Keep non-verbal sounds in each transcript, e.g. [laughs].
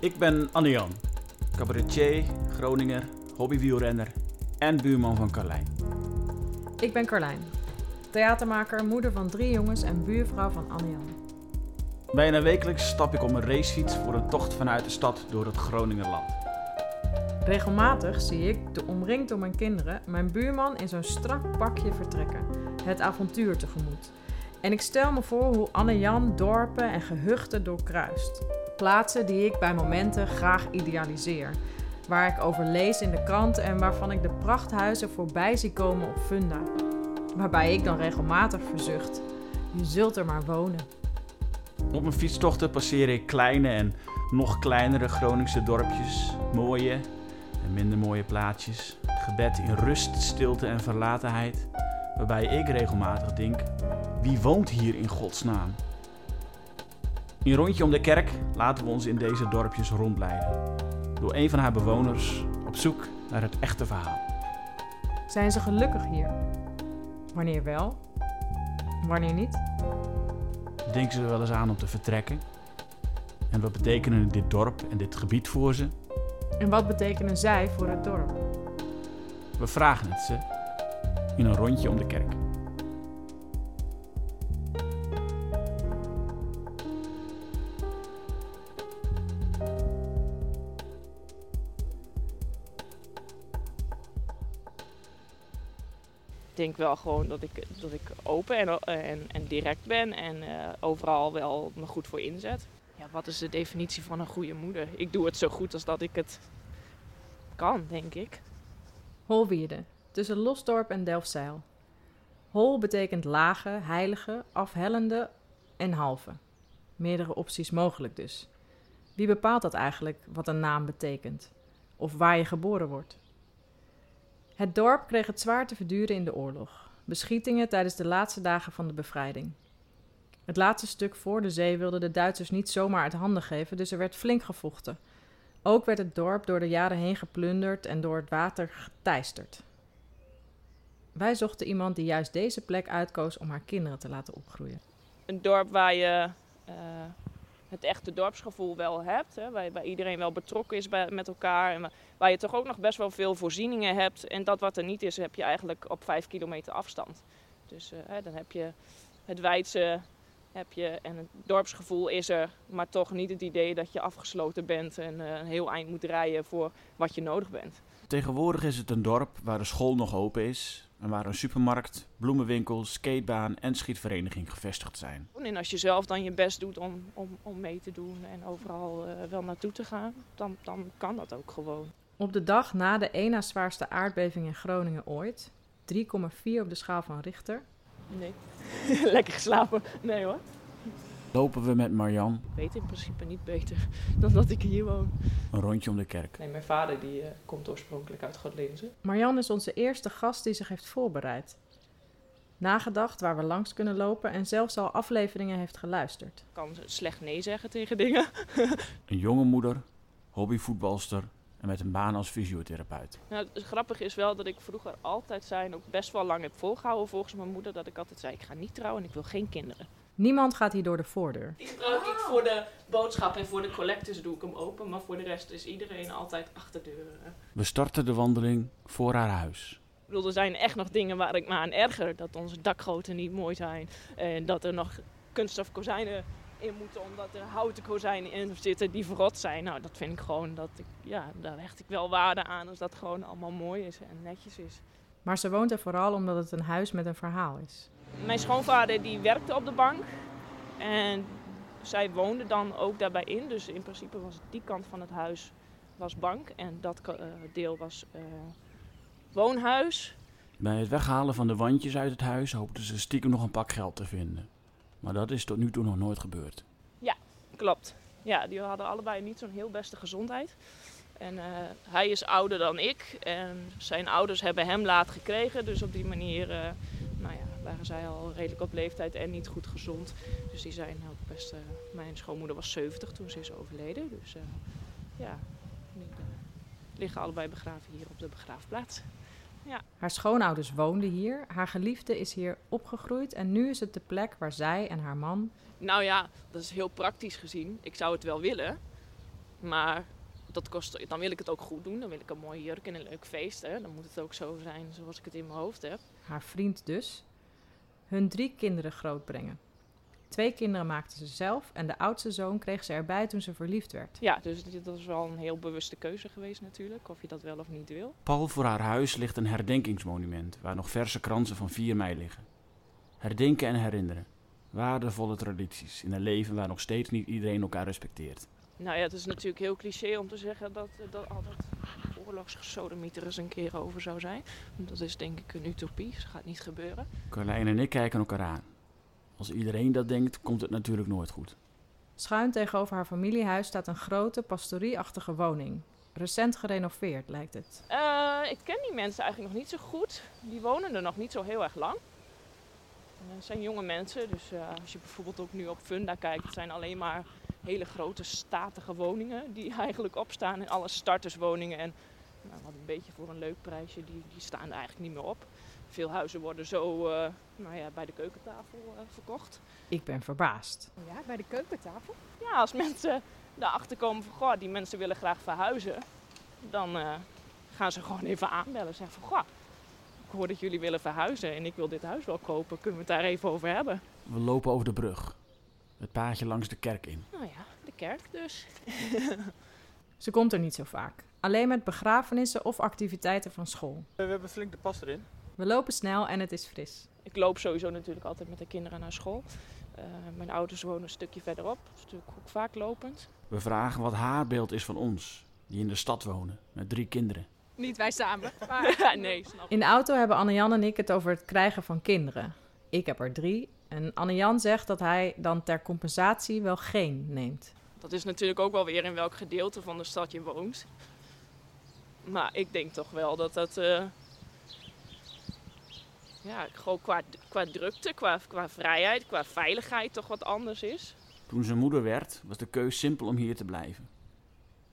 Ik ben Anne-Jan, cabaretier, Groninger, hobbywielrenner en buurman van Carlijn. Ik ben Carlijn, theatermaker, moeder van drie jongens en buurvrouw van Anne-Jan. Bijna wekelijks stap ik op een racefiets voor een tocht vanuit de stad door het Groningerland. Regelmatig zie ik, de omringd door mijn kinderen, mijn buurman in zo'n strak pakje vertrekken, het avontuur tegemoet. En ik stel me voor hoe Anne-Jan dorpen en gehuchten doorkruist. Plaatsen die ik bij momenten graag idealiseer. Waar ik over lees in de krant en waarvan ik de prachthuizen voorbij zie komen op Funda. Waarbij ik dan regelmatig verzucht: je zult er maar wonen. Op mijn fietstochten passeer ik kleine en nog kleinere Groningse dorpjes, mooie en minder mooie plaatsjes, gebed in rust, stilte en verlatenheid, waarbij ik regelmatig denk: wie woont hier in godsnaam? In rondje om de kerk laten we ons in deze dorpjes rondleiden. Door een van haar bewoners op zoek naar het echte verhaal. Zijn ze gelukkig hier? Wanneer wel? Wanneer niet? Denken ze er wel eens aan om te vertrekken? En wat betekenen dit dorp en dit gebied voor ze? En wat betekenen zij voor het dorp? We vragen het ze in een rondje om de kerk. Denk wel gewoon dat ik, dat ik open en, en, en direct ben en uh, overal wel me goed voor inzet. Ja, wat is de definitie van een goede moeder? Ik doe het zo goed als dat ik het kan, denk ik. Holwierde, tussen Losdorp en Delfzijl. Hol betekent lage, heilige, afhellende en halve. Meerdere opties mogelijk dus. Wie bepaalt dat eigenlijk, wat een naam betekent? Of waar je geboren wordt? Het dorp kreeg het zwaar te verduren in de oorlog. Beschietingen tijdens de laatste dagen van de bevrijding. Het laatste stuk voor de zee wilden de Duitsers niet zomaar uit handen geven, dus er werd flink gevochten. Ook werd het dorp door de jaren heen geplunderd en door het water geteisterd. Wij zochten iemand die juist deze plek uitkoos om haar kinderen te laten opgroeien. Een dorp waar je uh, het echte dorpsgevoel wel hebt, hè, waar, waar, iedereen wel betrokken is bij, met elkaar en waar je toch ook nog best wel veel voorzieningen hebt. En dat wat er niet is, heb je eigenlijk op vijf kilometer afstand. Dus uh, dan heb je het wijdse heb je, en het dorpsgevoel is er, maar toch niet het idee dat je afgesloten bent en uh, een heel eind moet rijden voor wat je nodig bent. Tegenwoordig is het een dorp waar de school nog open is en waar een supermarkt, bloemenwinkel, skatebaan en schietvereniging gevestigd zijn. En als je zelf dan je best doet om, om, om mee te doen en overal uh, wel naartoe te gaan, dan, dan kan dat ook gewoon. Op de dag na de één na zwaarste aardbeving in Groningen ooit, 3,4 op de schaal van Richter, Nee. [laughs] Lekker geslapen. Nee hoor. Lopen we met Marjan. Ik weet in principe niet beter [laughs] dan dat ik hier woon. Een rondje om de kerk. Nee, mijn vader die uh, komt oorspronkelijk uit Godlinze. Marjan is onze eerste gast die zich heeft voorbereid. Nagedacht waar we langs kunnen lopen en zelfs al afleveringen heeft geluisterd. Ik kan slecht nee zeggen tegen dingen. [laughs] een jonge moeder, hobbyvoetbalster en met een baan als fysiotherapeut. Nou, het grappige is wel dat ik vroeger altijd zijn, ook best wel lang heb volgehouden volgens mijn moeder, dat ik altijd zei, ik ga niet trouwen en ik wil geen kinderen. Niemand gaat hier door de voordeur. Die gebruik ik voor de boodschap en voor de collectors doe ik hem open, maar voor de rest is iedereen altijd achter deuren. We starten de wandeling voor haar huis. Ik bedoel, er zijn echt nog dingen waar ik me aan erger. Dat onze dakgoten niet mooi zijn. En dat er nog kunststof kozijnen in moeten omdat er houten kozijnen in zitten die verrot zijn. Nou, dat vind ik gewoon dat ik, ja, daar hecht ik wel waarde aan als dat gewoon allemaal mooi is en netjes is. Maar ze woont er vooral omdat het een huis met een verhaal is. Mijn schoonvader die werkte op de bank en zij woonde dan ook daarbij in. Dus in principe was die kant van het huis was bank en dat uh, deel was uh, woonhuis. Bij het weghalen van de wandjes uit het huis hoopten ze stiekem nog een pak geld te vinden. Maar dat is tot nu toe nog nooit gebeurd. Ja, klopt. Ja, die hadden allebei niet zo'n heel beste gezondheid. En uh, hij is ouder dan ik. En zijn ouders hebben hem laat gekregen. Dus op die manier uh, waren zij al redelijk op leeftijd en niet goed gezond. Dus die zijn ook best... Uh, mijn schoonmoeder was 70 toen ze is overleden. Dus ja, die liggen allebei begraven hier op de begraafplaats. Ja. Haar schoonouders woonden hier, haar geliefde is hier opgegroeid en nu is het de plek waar zij en haar man. Nou ja, dat is heel praktisch gezien. Ik zou het wel willen. Maar dat kost, dan wil ik het ook goed doen. Dan wil ik een mooie jurk en een leuk feest. Hè. Dan moet het ook zo zijn zoals ik het in mijn hoofd heb. Haar vriend dus. Hun drie kinderen grootbrengen. Twee kinderen maakte ze zelf en de oudste zoon kreeg ze erbij toen ze verliefd werd. Ja, dus dit- dat is wel een heel bewuste keuze geweest natuurlijk. Of je dat wel of niet wil. Pal voor haar huis ligt een herdenkingsmonument waar nog verse kransen van 4 mei liggen. Herdenken en herinneren. Waardevolle tradities in een leven waar nog steeds niet iedereen elkaar respecteert. Nou ja, het is natuurlijk heel cliché om te zeggen dat, dat altijd oorlogsgesodemieter eens een keer over zou zijn. Dat is denk ik een utopie. Dat gaat niet gebeuren. Carlijn en ik kijken elkaar aan. Als iedereen dat denkt, komt het natuurlijk nooit goed. Schuin tegenover haar familiehuis staat een grote pastorieachtige woning. Recent gerenoveerd lijkt het. Eh, ik ken die mensen eigenlijk nog niet zo goed. Die wonen er nog niet zo heel erg lang. Het zijn jonge mensen, dus eh, als je bijvoorbeeld ook nu op Funda kijkt, het zijn alleen maar hele grote statige woningen die [laughs] eigenlijk opstaan. En alle starterswoningen en nou, wat een beetje voor een leuk prijsje, die, die staan er eigenlijk niet meer op. Veel huizen worden zo eh, nou ja, bij de keukentafel eh, verkocht. Ik ben verbaasd. Ja, bij de keukentafel. Ja, als mensen daarachter komen van, goh, die mensen willen graag verhuizen, dan eh, gaan ze gewoon even aanbellen. Zeggen van, goh, ik hoor dat jullie willen verhuizen en ik wil dit huis wel kopen. Kunnen we het daar even over hebben? We lopen over de brug. Het paadje langs de kerk in. Nou ja, de kerk dus. [laughs] Ze komt er niet zo vaak. Alleen met begrafenissen of activiteiten van school. We hebben flink de pas erin. We lopen snel en het is fris. Ik loop sowieso natuurlijk altijd met de kinderen naar school. Eh, mijn ouders wonen een stukje verderop, dat is natuurlijk ook vaak lopend. We vragen wat haar beeld is van ons, die in de stad wonen, met drie kinderen. Niet wij samen. [laughs] Maar Ja, nee, snap ik. In de auto hebben Anne-Jan en ik het over het krijgen van kinderen. Ik heb er drie en Anne-Jan zegt dat hij dan ter compensatie wel geen neemt. Dat is natuurlijk ook wel weer in welk gedeelte van de stad je woont. Maar ik denk toch wel dat dat. eh, ja, gewoon qua, qua drukte, qua, qua vrijheid, qua veiligheid toch wat anders is. Toen ze moeder werd, was de keus simpel om hier te blijven.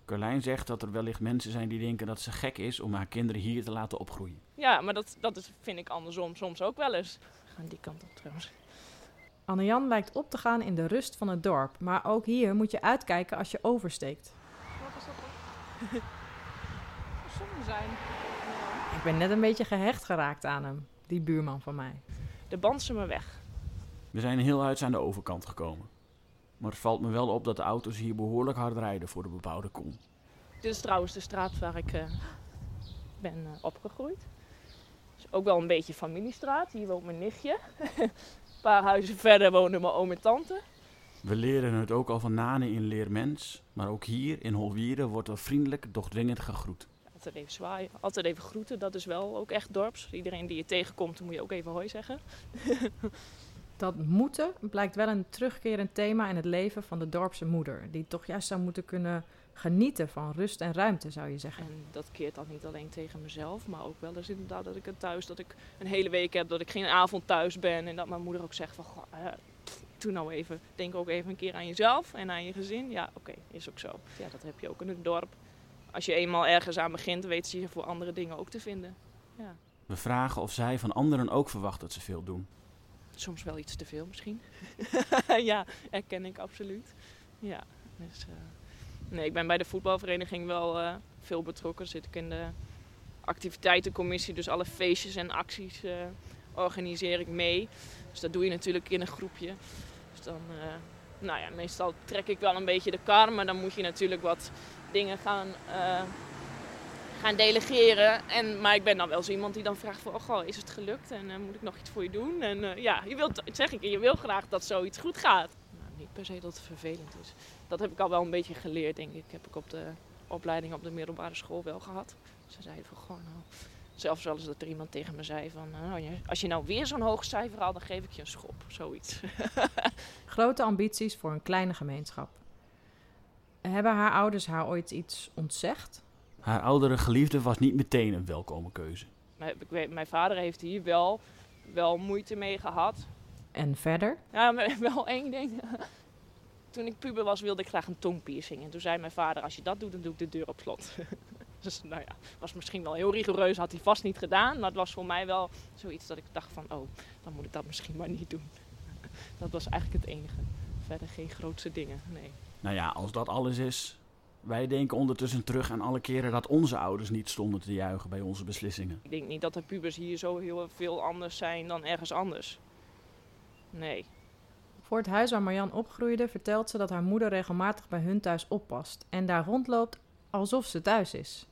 Carlijn zegt dat er wellicht mensen zijn die denken dat ze gek is om haar kinderen hier te laten opgroeien. Ja, maar dat, dat is, vind ik andersom soms ook wel eens. We gaan die kant op trouwens. Anne-Jan lijkt op te gaan in de rust van het dorp, maar ook hier moet je uitkijken als je oversteekt. wat is dat [laughs] zijn. Ik ben net een beetje gehecht geraakt aan hem, die buurman van mij. De band ze me weg. We zijn heel uit aan de overkant gekomen. Maar het valt me wel op dat de auto's hier behoorlijk hard rijden voor de bebouwde kom. Dit is trouwens de straat waar ik eh, ben eh, opgegroeid. Het is ook wel een beetje familiestraat. Hier woont mijn nichtje. [laughs] een paar huizen verder wonen mijn oom en tante. We leren het ook al van Nane in Leermens, maar ook hier in Holwieren wordt er vriendelijk, doch dringend gegroet. Altijd even zwaaien, altijd even groeten. Dat is wel ook echt dorps. Iedereen die je tegenkomt, moet je ook even hoi zeggen. [laughs] Dat moeten blijkt wel een terugkerend thema in het leven van de dorpse moeder, die toch juist zou moeten kunnen genieten van rust en ruimte, zou je zeggen. En dat keert dan niet alleen tegen mezelf, maar ook wel eens inderdaad dat ik het thuis, dat ik een hele week heb, dat ik geen avond thuis ben. En dat mijn moeder ook zegt van, goh, eh, doe nou even, denk ook even een keer aan jezelf en aan je gezin. Ja, oké, is ook zo. Ja, dat heb je ook in het dorp. Als je eenmaal ergens aan begint, weet ze je voor andere dingen ook te vinden. Ja, We vragen of zij van anderen ook verwacht dat ze veel doen. soms wel iets te veel misschien. [laughs] ja, herken ik absoluut. Ja, dus... eh, Nee, ik ben bij de voetbalvereniging wel eh, veel betrokken. Zit ik in de activiteitencommissie, dus alle feestjes en acties eh, organiseer ik mee. Dus dat doe je natuurlijk in een groepje. Dus dan, nou ja, meestal trek ik wel een beetje de kar, maar dan moet je natuurlijk wat dingen gaan, eh, gaan delegeren. En, maar ik ben dan wel zo iemand die dan vraagt van, oh goh, is het gelukt en eh, moet ik nog iets voor je doen? En eh, ja, je wilt, zeg ik, je wil graag dat zoiets goed gaat. Nou, niet per se dat het vervelend is dat heb ik al wel een beetje geleerd, denk ik. Heb ik op de opleiding op de middelbare school wel gehad. Ze zeiden van gewoon, nou, zelfs wel eens dat er iemand tegen me zei van, nou, als je nou weer zo'n hoog cijfer haalt, dan geef ik je een schop, zoiets. [laughs] Grote ambities voor een kleine gemeenschap. Hebben haar ouders haar ooit iets ontzegd? Haar oudere geliefde was niet meteen een welkome keuze. Maar ik weet, mijn vader heeft hier wel, wel moeite mee gehad. En verder? Ja, [laughs] wel één ding. [laughs] Toen ik puber was, wilde ik graag een tongpiercing. En toen zei mijn vader, als je dat doet, dan doe ik de deur op slot. [laughs] dus nou ja, was misschien wel heel rigoureus, had hij vast niet gedaan. Maar het was voor mij wel zoiets dat ik dacht van, oh, dan moet ik dat misschien maar niet doen. dat was eigenlijk het enige. Verder geen grootse dingen, nee. Nou ja, als dat alles is, Wij denken ondertussen terug aan alle keren dat onze ouders niet stonden te juichen bij onze beslissingen. Ik denk niet dat de pubers hier zo heel veel anders zijn dan ergens anders. Nee. Voor het huis waar Marjan opgroeide vertelt ze dat haar moeder regelmatig bij hun thuis oppast en daar rondloopt alsof ze thuis is.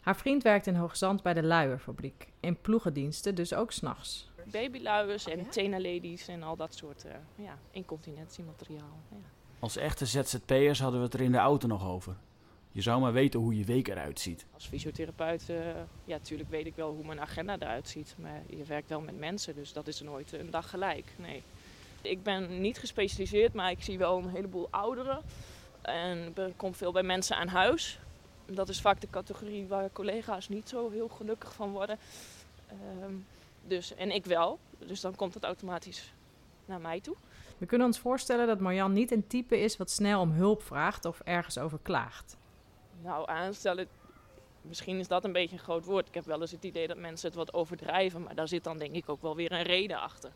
Haar vriend werkt in Hoogzand bij de luierfabriek, in ploegendiensten, dus ook s'nachts. Babyluiers en tenaladies en al dat soort uh, ja, incontinentiemateriaal. Ja. Als echte ZZP'ers hadden we het er in de auto nog over. Je zou maar weten hoe je week eruit ziet. Als fysiotherapeut, uh, ja, natuurlijk weet ik wel hoe mijn agenda eruit ziet. Maar je werkt wel met mensen, dus dat is nooit een dag gelijk. Nee. Ik ben niet gespecialiseerd, maar ik zie wel een heleboel ouderen. En ik kom veel bij mensen aan huis. Dat is vaak de categorie waar collega's niet zo heel gelukkig van worden. Um, dus, en ik wel. Dus dan komt het automatisch naar mij toe. We kunnen ons voorstellen dat Marjan niet een type is wat snel om hulp vraagt of ergens over klaagt. Nou, aanstellen, misschien is dat een beetje een groot woord. Ik heb wel eens het idee dat mensen het wat overdrijven, maar daar zit dan denk ik ook wel weer een reden achter.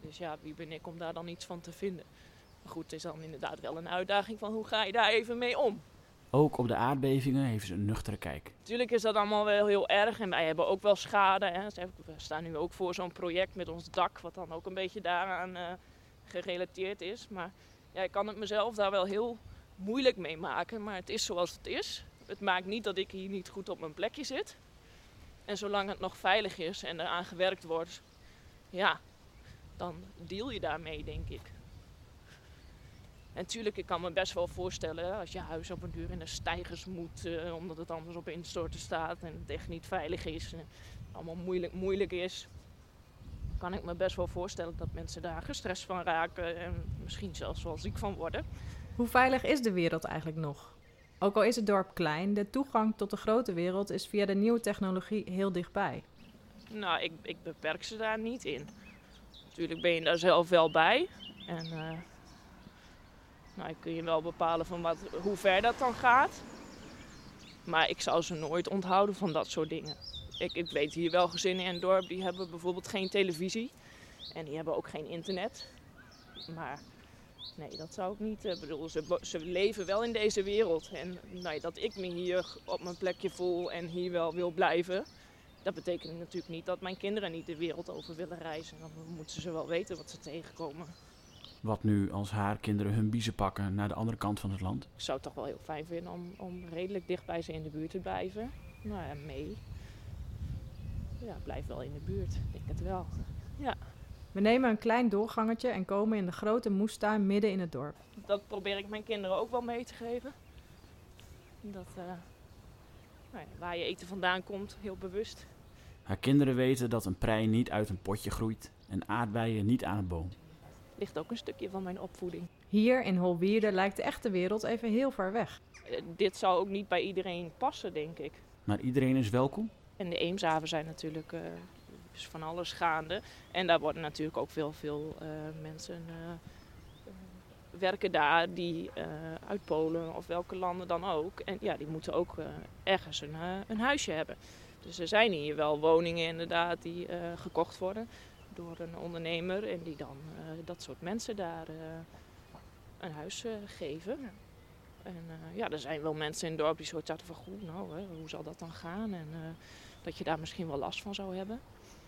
Dus ja, wie ben ik om daar dan iets van te vinden? Maar goed, het is dan inderdaad wel een uitdaging van hoe ga je daar even mee om? Ook op de aardbevingen heeft ze een nuchtere kijk. Natuurlijk is dat allemaal wel heel erg en wij hebben ook wel schade. Hè. We staan nu ook voor zo'n project met ons dak, wat dan ook een beetje daaraan uh, gerelateerd is. Maar ja, ik kan het mezelf daar wel heel moeilijk mee maken, maar het is zoals het is. Het maakt niet dat ik hier niet goed op mijn plekje zit. En zolang het nog veilig is en eraan gewerkt wordt, ja, dan deal je daarmee, denk ik. En natuurlijk, ik kan me best wel voorstellen als je huis op een duur in de stijgers moet, uh, omdat het anders op instorten staat en het echt niet veilig is en allemaal moeilijk, moeilijk is, kan ik me best wel voorstellen dat mensen daar gestrest van raken en misschien zelfs wel ziek van worden. Hoe veilig is de wereld eigenlijk nog? Ook al is het dorp klein, de toegang tot de grote wereld is via de nieuwe technologie heel dichtbij. Nou, ik, ik beperk ze daar niet in. Natuurlijk ben je daar zelf wel bij. En uh, nou, kun je wel bepalen van wat, hoe ver dat dan gaat. Maar ik zou ze nooit onthouden van dat soort dingen. Ik, ik weet hier wel gezinnen in het dorp die hebben bijvoorbeeld geen televisie. En die hebben ook geen internet. Maar nee, dat zou ik niet. Ik bedoel, ze, ze leven wel in deze wereld. En dat ik me hier op mijn plekje voel en hier wel wil blijven. Dat betekent natuurlijk niet dat mijn kinderen niet de wereld over willen reizen. Dan moeten ze wel weten wat ze tegenkomen. Wat nu als haar kinderen hun biezen pakken naar de andere kant van het land? Ik zou het toch wel heel fijn vinden om, om redelijk dicht bij ze in de buurt te blijven. Nou ja, mee. Ja, blijf wel in de buurt. Ik denk het wel. Ja. We nemen een klein doorgangetje en komen in de grote moestuin midden in het dorp. Dat probeer ik mijn kinderen ook wel mee te geven. Dat, uh, nou ja, waar je eten vandaan komt, heel bewust. Haar kinderen weten dat een prei niet uit een potje groeit en aardbeien niet aan een boom ligt ook een stukje van mijn opvoeding. Hier in Holwierde lijkt de echte wereld even heel ver weg. Uh, dit zou ook niet bij iedereen passen, denk ik. Maar iedereen is welkom? En de Eemshaven zijn natuurlijk uh, van alles gaande. En daar worden natuurlijk ook veel, veel uh, mensen werken daar die uit Polen of welke landen dan ook. En ja, die moeten ook ergens een, een huisje hebben. Dus er zijn hier wel woningen inderdaad die gekocht worden door een ondernemer en die dan dat soort mensen daar een huis geven. En ja, er zijn wel mensen in het dorp die soort zaten van, goed, nou, hè, hoe zal dat dan gaan? En dat je daar misschien wel last van zou hebben.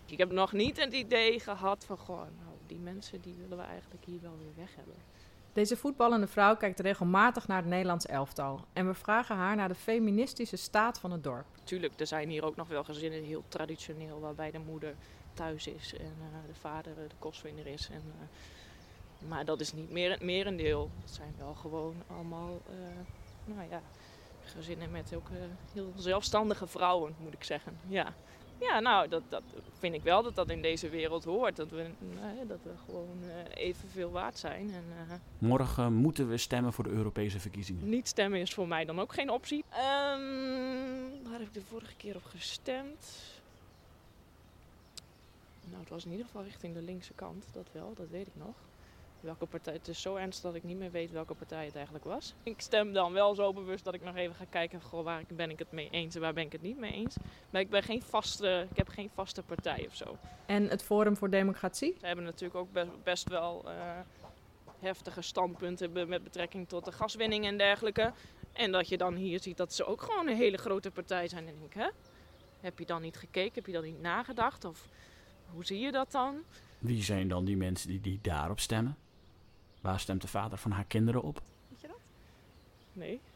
Ik heb nog niet het idee gehad van, goh, nou, die mensen die willen we eigenlijk hier wel weer weg hebben. Deze voetballende vrouw kijkt regelmatig naar het Nederlands elftal. En we vragen haar naar de feministische staat van het dorp. Tuurlijk, er zijn hier ook nog wel gezinnen heel traditioneel, waarbij de moeder thuis is en uh, de vader de kostwinner is. En, maar dat is niet meer het merendeel. Het zijn wel gewoon allemaal uh, nou ja, gezinnen met ook heel zelfstandige vrouwen, moet ik zeggen. Ja, ja nou, dat, dat vind ik wel dat dat in deze wereld hoort. Dat we, dat we gewoon evenveel waard zijn. En, Morgen moeten we stemmen voor de Europese verkiezingen. Niet stemmen is voor mij dan ook geen optie. Um, waar heb ik de vorige keer op gestemd? Nou, het was in ieder geval richting de linkse kant, dat wel, dat weet ik nog. Welke partij, het is zo ernstig dat ik niet meer weet welke partij het eigenlijk was. Ik stem dan wel zo bewust dat ik nog even ga kijken, goh, waar ben ik het mee eens en waar ben ik het niet mee eens. Maar ik, ben geen vaste, ik heb geen vaste partij of zo. En het Forum voor Democratie? Ze hebben natuurlijk ook best, best wel uh, heftige standpunten met betrekking tot de gaswinning en dergelijke. En dat je dan hier ziet dat ze ook gewoon een hele grote partij zijn. En denk ik, hè? Heb je dan niet gekeken? Heb je dan niet nagedacht? Of hoe zie je dat dan? Wie zijn dan die mensen die, die daarop stemmen? Waar stemt de vader van haar kinderen op? Weet je dat? Nee. [laughs]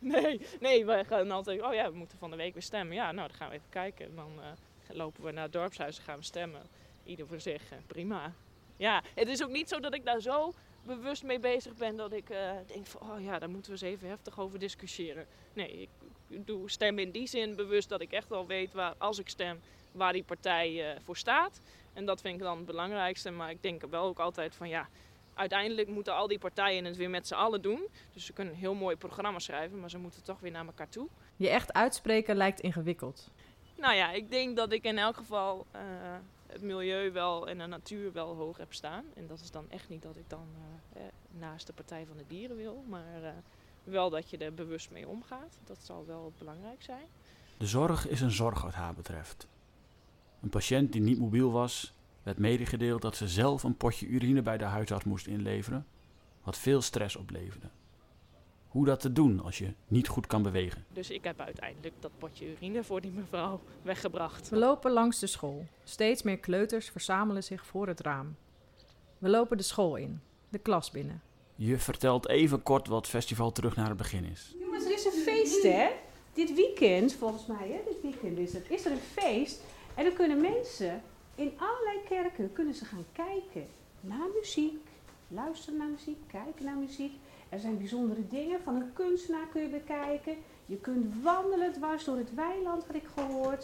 Nee, nee, wij gaan altijd, oh ja, we moeten van de week weer stemmen. Ja, nou, dan gaan we even kijken. En dan eh, lopen we naar het dorpshuis en gaan we stemmen. Ieder voor zich, prima. Ja, het is ook niet zo dat ik daar zo bewust mee bezig ben dat ik eh, denk van, oh ja, daar moeten we eens even heftig over discussiëren. Nee, ik doe stemmen in die zin bewust dat ik echt wel weet waar, als ik stem, waar die partij eh, voor staat. En dat vind ik dan het belangrijkste. Maar ik denk wel ook altijd van, ja, uiteindelijk moeten al die partijen het weer met z'n allen doen. Dus ze kunnen een heel mooi programma schrijven, maar ze moeten toch weer naar elkaar toe. Je echt uitspreken lijkt ingewikkeld. Nou ja, ik denk dat ik in elk geval eh, het milieu wel en de natuur wel hoog heb staan. En dat is dan echt niet dat ik dan eh, eh, naast de Partij van de Dieren wil, maar eh, wel dat je er bewust mee omgaat. Dat zal wel belangrijk zijn. De zorg is een zorg wat haar betreft. Een patiënt die niet mobiel was, werd medegedeeld dat ze zelf een potje urine bij de huisarts moest inleveren, wat veel stress opleverde. Hoe dat te doen als je niet goed kan bewegen. Dus ik heb uiteindelijk dat potje urine voor die mevrouw weggebracht. We lopen langs de school. Steeds meer kleuters verzamelen zich voor het raam. We lopen de school in, de klas binnen. Je vertelt even kort wat festival terug naar het begin is. Jongens, er is een feest, hè? Dit weekend, volgens mij, hè? Dit weekend is het. Is er een feest. En dan kunnen mensen in allerlei kerken kunnen ze gaan kijken naar muziek. Luisteren naar muziek, kijken naar muziek. Er zijn bijzondere dingen. Van een kunstenaar kun je bekijken. Je kunt wandelen dwars door het weiland, had ik gehoord.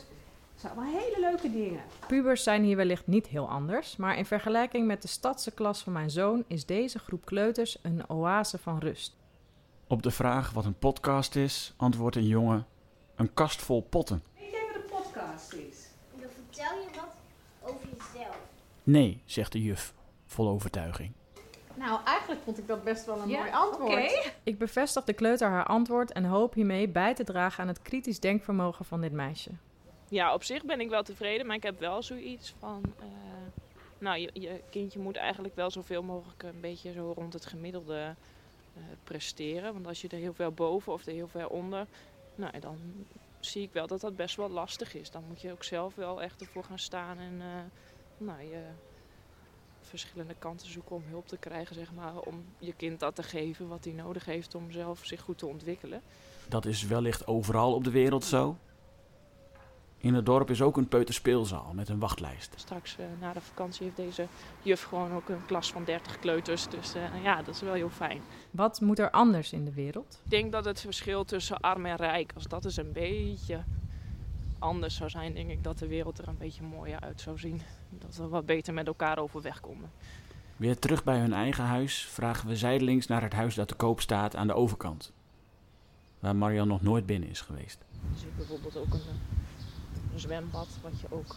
Het zijn allemaal hele leuke dingen. Pubers zijn hier wellicht niet heel anders, maar in vergelijking met de stadse klas van mijn zoon is deze groep kleuters een oase van rust. Op de vraag wat een podcast is, antwoordt een jongen: een kast vol potten. Weet jij wat een podcast is? Dan vertel je wat over jezelf. Nee, zegt de juf, vol overtuiging. Nou, eigenlijk vond ik dat best wel een Ja, mooi antwoord. oké. Ik bevestig de kleuter haar antwoord en hoop hiermee bij te dragen aan het kritisch denkvermogen van dit meisje. Ja, op zich ben ik wel tevreden, maar ik heb wel zoiets van. eh, nou, je, je kindje moet eigenlijk wel zoveel mogelijk een beetje zo rond het gemiddelde eh, presteren. Want als je er heel veel boven of er heel veel onder, nou, dan zie ik wel dat dat best wel lastig is. Dan moet je ook zelf wel echt ervoor gaan staan en eh, nou, je verschillende kanten zoeken om hulp te krijgen, zeg maar, om je kind dat te geven wat hij nodig heeft om zelf zich goed te ontwikkelen. Dat is wellicht overal op de wereld zo. In het dorp is ook een peuterspeelzaal met een wachtlijst. Straks eh, na de vakantie heeft deze juf gewoon ook een klas van 30 kleuters. Dus eh, ja, dat is wel heel fijn. Wat moet er anders in de wereld? Ik denk dat het verschil tussen arm en rijk, als dat eens een beetje anders zou zijn, denk ik dat de wereld er een beetje mooier uit zou zien. Dat we wat beter met elkaar overweg komen. Weer terug bij hun eigen huis vragen we zijdelings naar het huis dat te koop staat aan de overkant. Waar Marian nog nooit binnen is geweest. Er zit bijvoorbeeld ook een, een zwembad, wat je ook,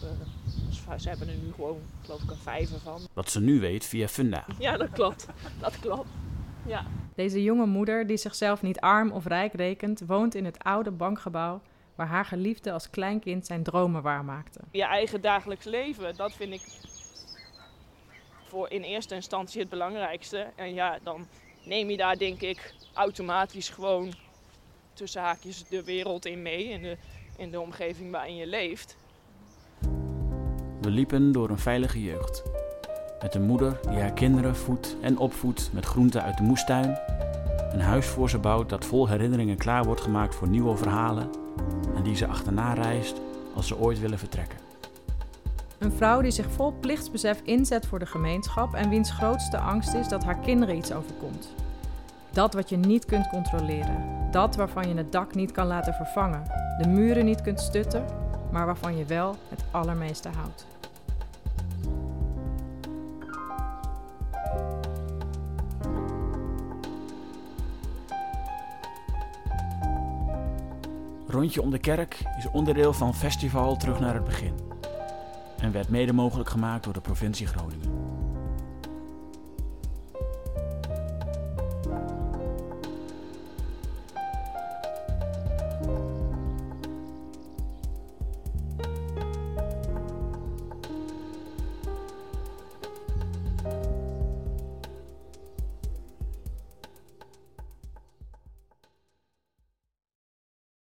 eh, ze hebben er nu gewoon, geloof ik, een vijver van. Wat ze nu weet via Funda. Ja, dat klopt. Dat klopt. Ja. Deze jonge moeder, die zichzelf niet arm of rijk rekent, woont in het oude bankgebouw waar haar geliefde als kleinkind zijn dromen waarmaakte. je eigen dagelijks leven, dat vind ik voor in eerste instantie het belangrijkste. En ja, dan neem je daar denk ik automatisch gewoon tussen haakjes de wereld in mee, in de, in de omgeving waarin je leeft. We liepen door een veilige jeugd. Met een moeder die haar kinderen voedt en opvoedt met groenten uit de moestuin. Een huis voor ze bouwt dat vol herinneringen klaar wordt gemaakt voor nieuwe verhalen. En die ze achterna reist als ze ooit willen vertrekken. Een vrouw die zich vol plichtsbesef inzet voor de gemeenschap en wiens grootste angst is dat haar kinderen iets overkomt. Dat wat je niet kunt controleren. Dat waarvan je het dak niet kan laten vervangen. De muren niet kunt stutten, maar waarvan je wel het allermeeste houdt. Rondje om de kerk is onderdeel van Festival Terug naar het Begin. En werd mede mogelijk gemaakt door de provincie Groningen.